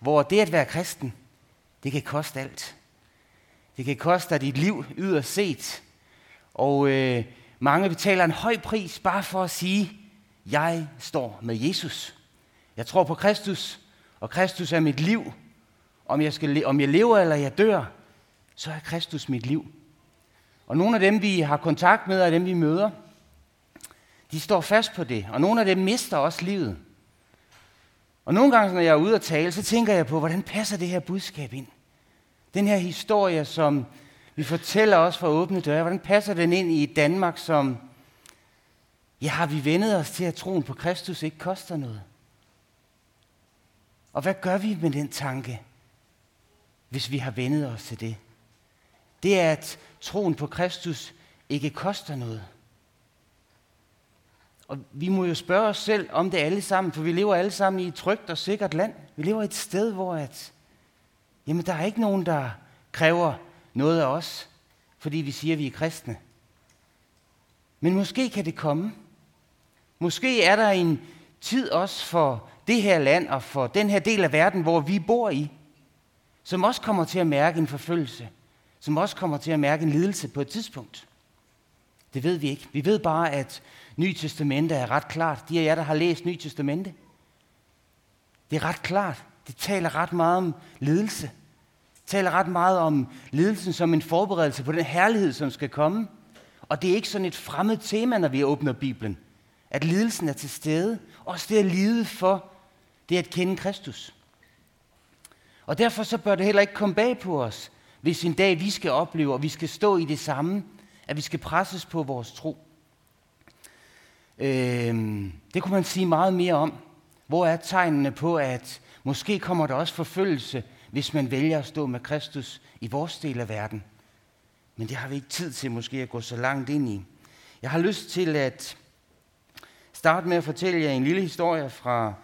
hvor det at være kristen, det kan koste alt. Det kan koste dig dit liv yderst set. Og øh, mange betaler en høj pris bare for at sige, jeg står med Jesus. Jeg tror på Kristus, og Kristus er mit liv. Om jeg, skal, om jeg lever eller jeg dør, så er Kristus mit liv. Og nogle af dem, vi har kontakt med, og dem, vi møder, de står fast på det. Og nogle af dem mister også livet. Og nogle gange, når jeg er ude at tale, så tænker jeg på, hvordan passer det her budskab ind? Den her historie, som vi fortæller os fra åbne døre, hvordan passer den ind i Danmark, som, ja, har vi vendet os til, at troen på Kristus ikke koster noget? Og hvad gør vi med den tanke, hvis vi har vendet os til det? Det er, at troen på Kristus ikke koster noget. Og vi må jo spørge os selv om det alle sammen, for vi lever alle sammen i et trygt og sikkert land. Vi lever et sted, hvor at, jamen, der er ikke nogen, der kræver noget af os, fordi vi siger, at vi er kristne. Men måske kan det komme. Måske er der en tid også for det her land og for den her del af verden, hvor vi bor i, som også kommer til at mærke en forfølgelse, som også kommer til at mærke en lidelse på et tidspunkt. Det ved vi ikke. Vi ved bare, at Nye Testamente er ret klart. De af jer, der har læst Nye Testamente, det er ret klart. Det taler ret meget om lidelse. Det taler ret meget om lidelsen som en forberedelse på den herlighed, som skal komme. Og det er ikke sådan et fremmed tema, når vi åbner Bibelen. At lidelsen er til stede. Også det at lide for, det er at kende Kristus. Og derfor så bør det heller ikke komme bag på os, hvis en dag vi skal opleve, og vi skal stå i det samme, at vi skal presses på vores tro. Øh, det kunne man sige meget mere om. Hvor er tegnene på, at måske kommer der også forfølgelse, hvis man vælger at stå med Kristus i vores del af verden. Men det har vi ikke tid til måske at gå så langt ind i. Jeg har lyst til at starte med at fortælle jer en lille historie fra,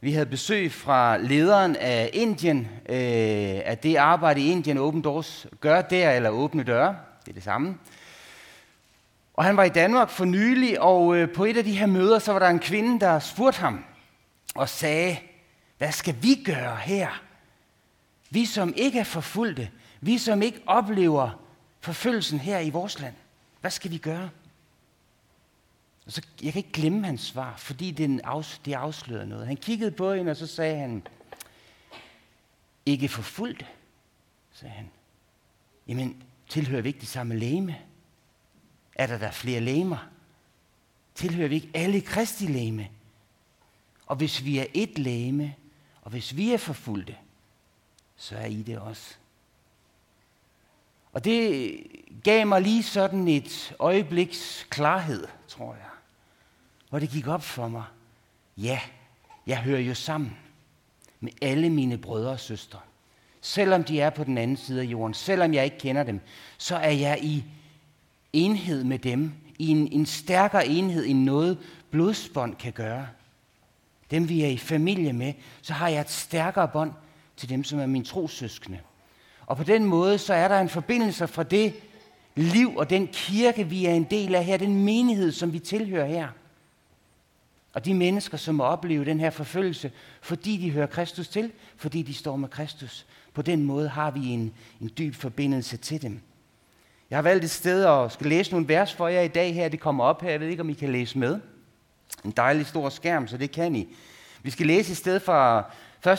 vi havde besøg fra lederen af Indien, øh, at det arbejde i Indien Open Doors gør der, eller åbne døre, det er det samme. Og han var i Danmark for nylig, og øh, på et af de her møder, så var der en kvinde, der spurgte ham og sagde, hvad skal vi gøre her? Vi som ikke er forfulgte, vi som ikke oplever forfølgelsen her i vores land. Hvad skal vi gøre? Og så, jeg kan ikke glemme hans svar, fordi det, afs, det afslører noget. Han kiggede på hende, og så sagde han, ikke forfulgte, sagde han. Jamen, tilhører vi ikke det samme læme? Er der der flere lemer. Tilhører vi ikke alle kristi læme? Og hvis vi er et læme, og hvis vi er forfulgte, så er I det også. Og det gav mig lige sådan et øjebliks klarhed, tror jeg. Hvor det gik op for mig. Ja, jeg hører jo sammen med alle mine brødre og søstre. Selvom de er på den anden side af jorden, selvom jeg ikke kender dem, så er jeg i enhed med dem, i en, en stærkere enhed end noget blodsbånd kan gøre. Dem vi er i familie med, så har jeg et stærkere bånd til dem, som er min trosøskende. Og på den måde, så er der en forbindelse fra det liv og den kirke, vi er en del af her, den menighed, som vi tilhører her. Og de mennesker, som må opleve den her forfølgelse, fordi de hører Kristus til, fordi de står med Kristus. På den måde har vi en, en dyb forbindelse til dem. Jeg har valgt et sted og skal læse nogle vers for jer i dag her. Det kommer op her. Jeg ved ikke, om I kan læse med. En dejlig stor skærm, så det kan I. Vi skal læse et sted fra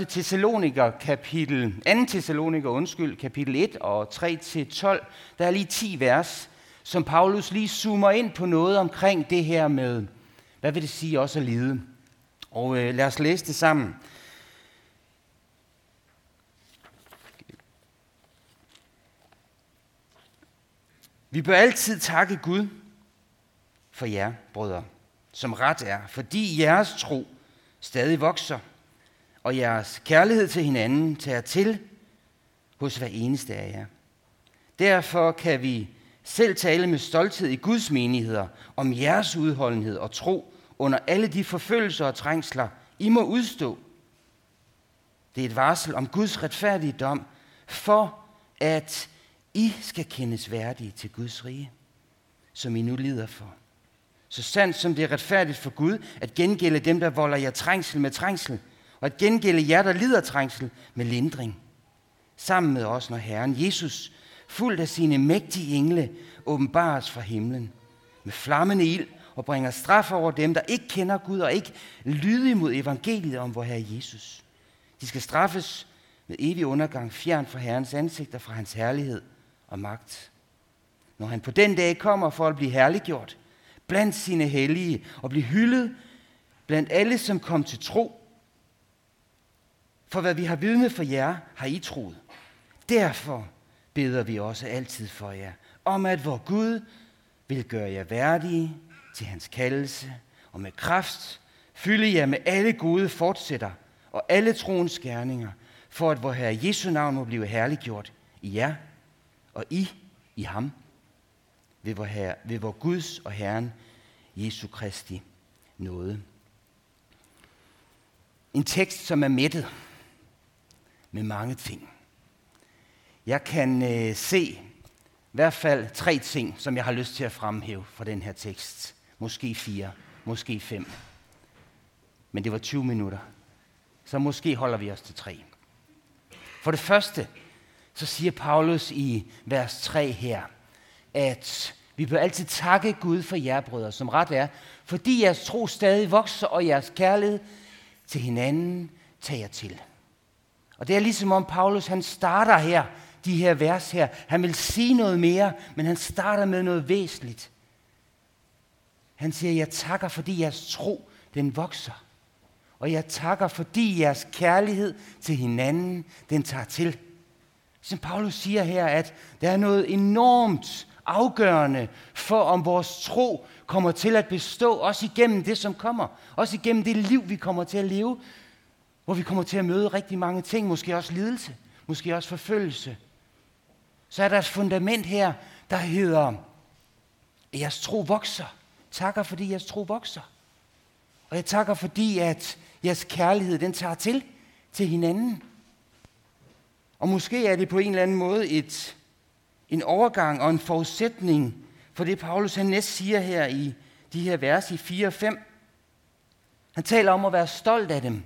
1. Thessaloniker, kapitel, 2. Thessaloniker, undskyld, kapitel 1 og 3 til 12. Der er lige 10 vers, som Paulus lige zoomer ind på noget omkring det her med, hvad vil det sige også at lide? Og øh, lad os læse det sammen. Vi bør altid takke Gud for jer, brødre, som ret er, fordi jeres tro stadig vokser, og jeres kærlighed til hinanden tager til hos hver eneste af jer. Derfor kan vi selv tale med stolthed i Guds menigheder om jeres udholdenhed og tro under alle de forfølgelser og trængsler, I må udstå. Det er et varsel om Guds retfærdige dom, for at i skal kendes værdige til Guds rige, som I nu lider for. Så sandt som det er retfærdigt for Gud at gengælde dem, der volder jer trængsel med trængsel, og at gengælde jer, der lider trængsel med lindring. Sammen med os, når Herren Jesus, fuldt af sine mægtige engle, åbenbares fra himlen med flammende ild og bringer straf over dem, der ikke kender Gud og ikke lyder imod evangeliet om vor Herre Jesus. De skal straffes med evig undergang, fjern fra Herrens ansigt og fra hans herlighed og magt. Når han på den dag kommer for at blive herliggjort blandt sine hellige og blive hyldet blandt alle, som kom til tro. For hvad vi har vidnet for jer, har I troet. Derfor beder vi også altid for jer, om at vor Gud vil gøre jer værdige til hans kaldelse, og med kraft fylde jer med alle gode fortsætter og alle troens gerninger, for at vor Herre Jesu navn må blive herliggjort i jer og I i ham, ved vor, Herre, ved vor Guds og Herren Jesu Kristi nåde. En tekst, som er mættet med mange ting. Jeg kan øh, se i hvert fald tre ting, som jeg har lyst til at fremhæve fra den her tekst. Måske fire, måske fem. Men det var 20 minutter. Så måske holder vi os til tre. For det første, så siger Paulus i vers 3 her, at vi bør altid takke Gud for jer, brødre, som ret er, fordi jeres tro stadig vokser, og jeres kærlighed til hinanden tager til. Og det er ligesom om Paulus, han starter her, de her vers her. Han vil sige noget mere, men han starter med noget væsentligt. Han siger, jeg takker, fordi jeres tro, den vokser. Og jeg takker, fordi jeres kærlighed til hinanden, den tager til. Som Paulus siger her, at der er noget enormt afgørende for, om vores tro kommer til at bestå, også igennem det, som kommer. Også igennem det liv, vi kommer til at leve, hvor vi kommer til at møde rigtig mange ting, måske også lidelse, måske også forfølgelse. Så er der et fundament her, der hedder, at jeres tro vokser. Takker, fordi jeres tro vokser. Og jeg takker, fordi at jeres kærlighed, den tager til til hinanden. Og måske er det på en eller anden måde et, en overgang og en forudsætning for det, Paulus han næst siger her i de her vers i 4 og 5. Han taler om at være stolt af dem.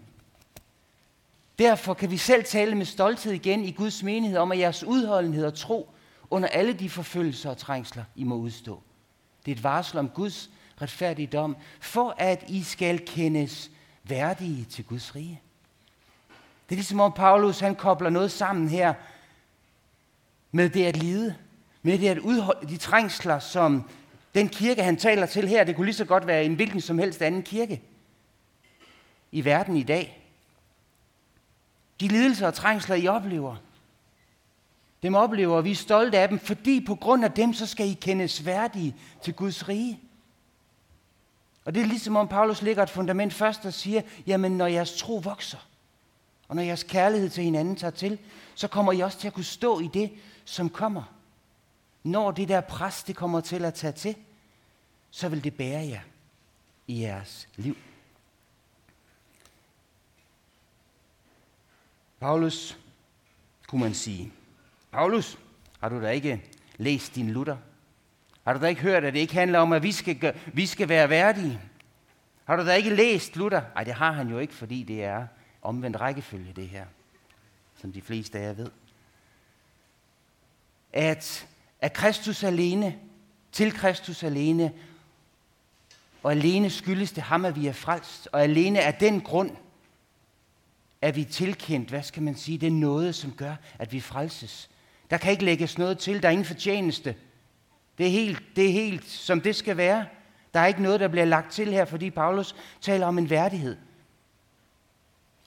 Derfor kan vi selv tale med stolthed igen i Guds menighed om, at jeres udholdenhed og tro under alle de forfølgelser og trængsler, I må udstå. Det er et varsel om Guds retfærdige dom, for at I skal kendes værdige til Guds rige. Det er ligesom om Paulus han kobler noget sammen her med det at lide, med det at udholde de trængsler, som den kirke, han taler til her, det kunne lige så godt være en hvilken som helst anden kirke i verden i dag. De lidelser og trængsler, I oplever, dem oplever, og vi er stolte af dem, fordi på grund af dem, så skal I kendes værdige til Guds rige. Og det er ligesom om Paulus lægger et fundament først og siger, jamen når jeres tro vokser, og når jeres kærlighed til hinanden tager til, så kommer I også til at kunne stå i det, som kommer. Når det der pres, det kommer til at tage til, så vil det bære jer i jeres liv. Paulus, kunne man sige. Paulus, har du da ikke læst din Luther? Har du da ikke hørt, at det ikke handler om, at vi skal, gøre, vi skal være værdige? Har du da ikke læst Luther? Nej, det har han jo ikke, fordi det er omvendt rækkefølge, det her, som de fleste af jer ved. At, at Kristus alene, til Kristus alene, og alene skyldes det ham, at vi er frelst, og alene af den grund, er vi tilkendt, hvad skal man sige, det er noget, som gør, at vi frelses. Der kan ikke lægges noget til, der er ingen fortjeneste. Det er helt, det er helt som det skal være. Der er ikke noget, der bliver lagt til her, fordi Paulus taler om en værdighed.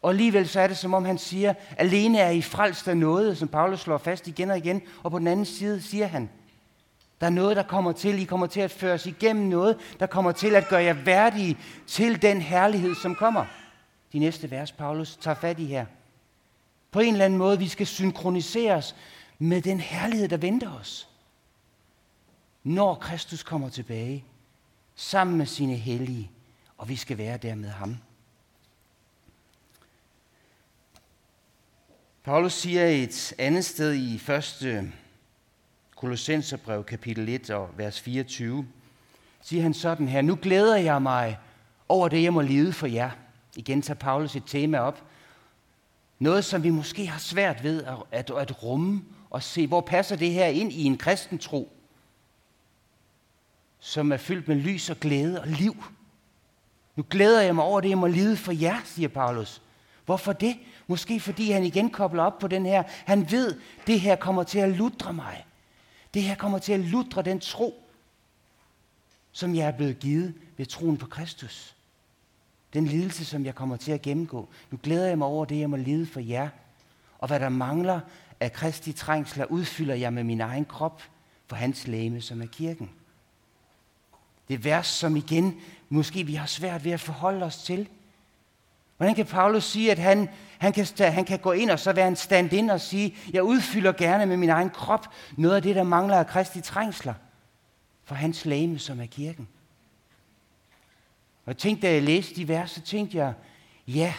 Og alligevel så er det, som om han siger, alene er I frelst af noget, som Paulus slår fast igen og igen. Og på den anden side siger han, der er noget, der kommer til. I kommer til at føres igennem noget, der kommer til at gøre jer værdige til den herlighed, som kommer de næste vers, Paulus tager fat i her. På en eller anden måde, vi skal synkroniseres med den herlighed, der venter os. Når Kristus kommer tilbage, sammen med sine hellige, og vi skal være der med ham. Paulus siger et andet sted i 1. Kolossenserbrev, kapitel 1 og vers 24, siger han sådan her, nu glæder jeg mig over det, jeg må lide for jer. Igen tager Paulus et tema op Noget, som vi måske har svært ved at, at, at rumme og se, hvor passer det her ind i en kristen tro, som er fyldt med lys og glæde og liv. Nu glæder jeg mig over det, jeg må lide for jer, siger Paulus. Hvorfor det? Måske fordi han igen kobler op på den her. Han ved, det her kommer til at ludre mig. Det her kommer til at ludre den tro, som jeg er blevet givet ved troen på Kristus. Den lidelse, som jeg kommer til at gennemgå. Nu glæder jeg mig over det, jeg må lide for jer. Og hvad der mangler af Kristi trængsler, udfylder jeg med min egen krop for hans læme, som er kirken. Det vers, som igen måske vi har svært ved at forholde os til. Hvordan kan Paulus sige, at han, han, kan, han kan gå ind og så være en stand-in og sige, jeg udfylder gerne med min egen krop noget af det, der mangler af Kristi trængsler for hans læme, som er kirken. Og jeg tænkte, da jeg læste de vers, så tænkte jeg, ja,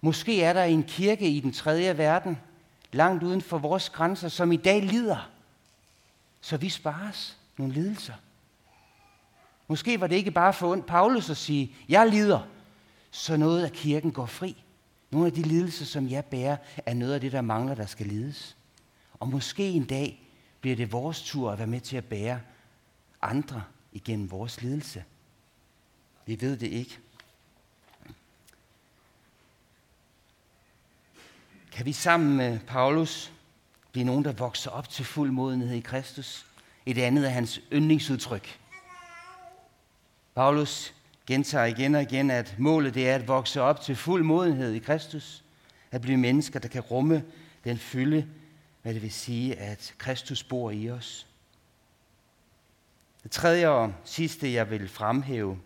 måske er der en kirke i den tredje verden, langt uden for vores grænser, som i dag lider, så vi spares nogle lidelser. Måske var det ikke bare for ondt Paulus at sige, jeg lider, så noget af kirken går fri. Nogle af de lidelser, som jeg bærer, er noget af det, der mangler, der skal lides. Og måske en dag bliver det vores tur at være med til at bære andre igennem vores lidelse. Vi ved det ikke. Kan vi sammen med Paulus blive nogen, der vokser op til fuld modenhed i Kristus? Et andet af hans yndlingsudtryk. Paulus gentager igen og igen, at målet det er at vokse op til fuld modenhed i Kristus. At blive mennesker, der kan rumme den fylde, hvad det vil sige, at Kristus bor i os. Det tredje og sidste, jeg vil fremhæve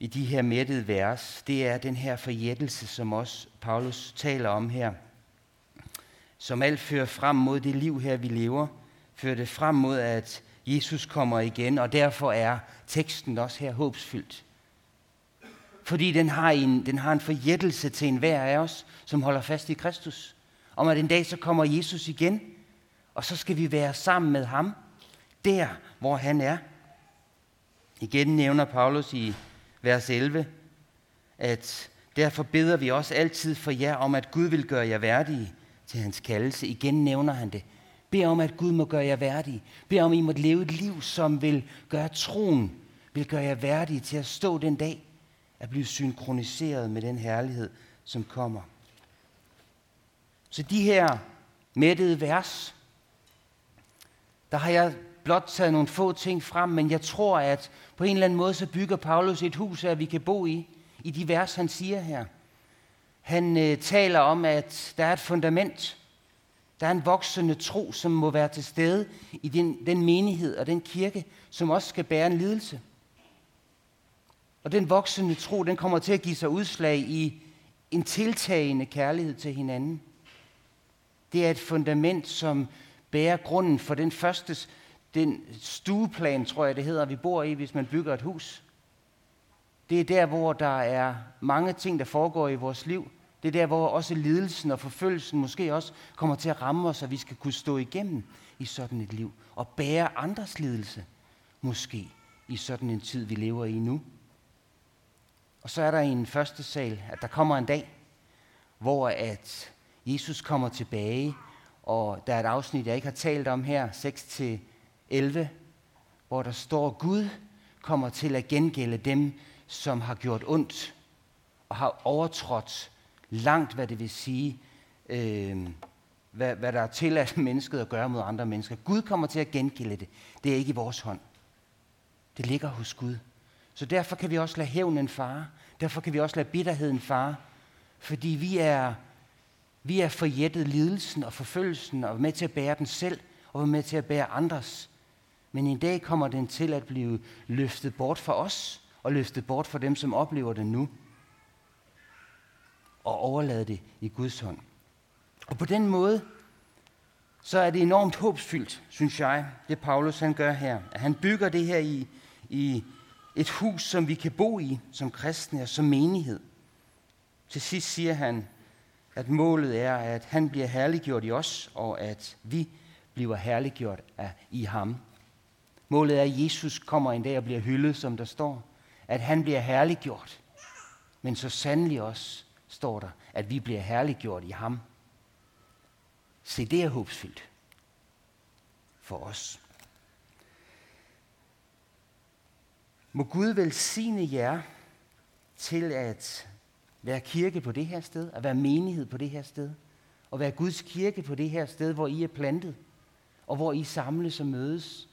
i de her mættede vers, det er den her forjættelse, som også Paulus taler om her. Som alt fører frem mod det liv her, vi lever, fører det frem mod, at Jesus kommer igen, og derfor er teksten også her håbsfyldt. Fordi den har en, den har en forjættelse til enhver af os, som holder fast i Kristus. Om at en dag så kommer Jesus igen, og så skal vi være sammen med ham, der hvor han er. Igen nævner Paulus i vers 11, at derfor beder vi også altid for jer om, at Gud vil gøre jer værdige til hans kaldelse. Igen nævner han det. Bed om, at Gud må gøre jer værdige. Bed om, at I må leve et liv, som vil gøre troen, vil gøre jer værdige til at stå den dag, at blive synkroniseret med den herlighed, som kommer. Så de her mættede vers, der har jeg blot taget nogle få ting frem, men jeg tror, at på en eller anden måde, så bygger Paulus et hus, at vi kan bo i, i de vers, han siger her. Han øh, taler om, at der er et fundament, der er en voksende tro, som må være til stede i den, den menighed og den kirke, som også skal bære en lidelse. Og den voksende tro, den kommer til at give sig udslag i en tiltagende kærlighed til hinanden. Det er et fundament, som bærer grunden for den første den stueplan, tror jeg det hedder, vi bor i, hvis man bygger et hus. Det er der, hvor der er mange ting, der foregår i vores liv. Det er der, hvor også lidelsen og forfølgelsen måske også kommer til at ramme os, og vi skal kunne stå igennem i sådan et liv. Og bære andres lidelse, måske, i sådan en tid, vi lever i nu. Og så er der i en første sal, at der kommer en dag, hvor at Jesus kommer tilbage, og der er et afsnit, jeg ikke har talt om her, 6-11, hvor der står, Gud kommer til at gengælde dem, som har gjort ondt og har overtrådt langt, hvad det vil sige, øh, hvad, hvad der er tilladt mennesket at gøre mod andre mennesker. Gud kommer til at gengælde det. Det er ikke i vores hånd. Det ligger hos Gud. Så derfor kan vi også lade hævnen fare. Derfor kan vi også lade bitterheden fare. Fordi vi er, vi er forjættet lidelsen og forfølgelsen og med til at bære den selv og med til at bære andres. Men en dag kommer den til at blive løftet bort fra os og løftet bort fra dem, som oplever det nu og overlade det i Guds hånd. Og på den måde, så er det enormt håbsfyldt, synes jeg, det Paulus han gør her. At han bygger det her i, i et hus, som vi kan bo i som kristne og som menighed. Til sidst siger han, at målet er, at han bliver herliggjort i os, og at vi bliver herliggjort af, i ham. Målet er, at Jesus kommer en dag og bliver hyldet, som der står. At han bliver herliggjort, men så sandelig også står der, at vi bliver herliggjort i ham. Se, det er håbsfyldt for os. Må Gud velsigne jer til at være kirke på det her sted, at være menighed på det her sted, og være Guds kirke på det her sted, hvor I er plantet, og hvor I samles og mødes.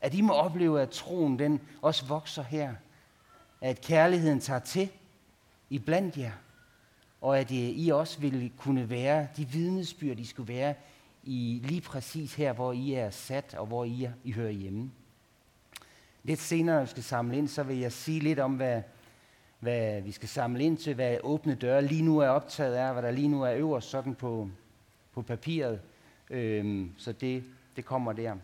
At I må opleve, at troen den også vokser her. At kærligheden tager til i blandt jer. Og at øh, I også ville kunne være de vidnesbyrd, I skulle være i lige præcis her, hvor I er sat, og hvor I, er, I hører hjemme. Lidt senere, når vi skal samle ind, så vil jeg sige lidt om, hvad, hvad vi skal samle ind til, hvad åbne døre lige nu er optaget af, hvad der lige nu er øverst sådan på, på papiret. Øhm, så det, det kommer der.